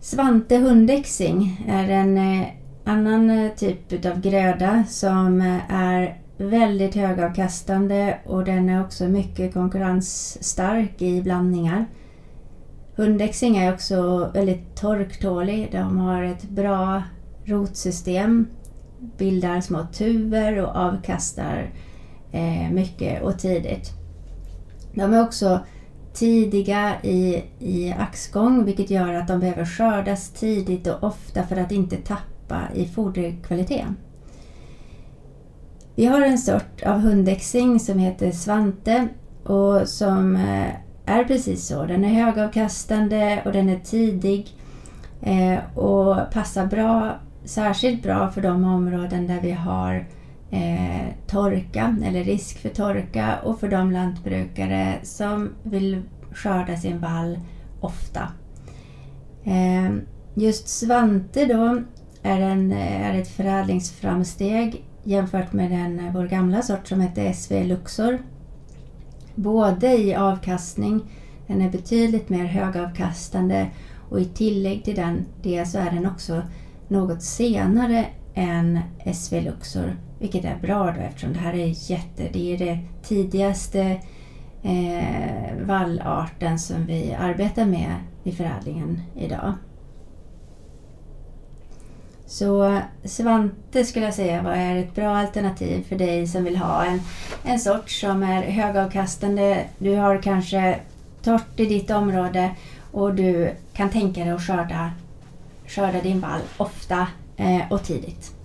Svante hundexing är en eh, annan eh, typ av gröda som eh, är väldigt högavkastande och den är också mycket konkurrensstark i blandningar. Hundexing är också väldigt torktålig. De har ett bra rotsystem, bildar små tuber och avkastar mycket och tidigt. De är också tidiga i, i axgång vilket gör att de behöver skördas tidigt och ofta för att inte tappa i foderkvalitet. Vi har en sort av hundexing som heter Svante och som eh, är precis så. Den är högavkastande och den är tidig eh, och passar bra, särskilt bra för de områden där vi har eh, torka eller risk för torka och för de lantbrukare som vill skörda sin vall ofta. Eh, just Svante då är, en, är ett förädlingsframsteg jämfört med den, eh, vår gamla sort som hette SV Luxor. Både i avkastning, den är betydligt mer högavkastande och i tillägg till den, det så är den också något senare än SV Luxor vilket är bra då eftersom det här är jätte, det är det tidigaste eh, vallarten som vi arbetar med i förädlingen idag. Så Svante skulle jag säga vad är ett bra alternativ för dig som vill ha en, en sort som är högavkastande. Du har kanske torrt i ditt område och du kan tänka dig att skörda, skörda din vall ofta Eh, och tidigt.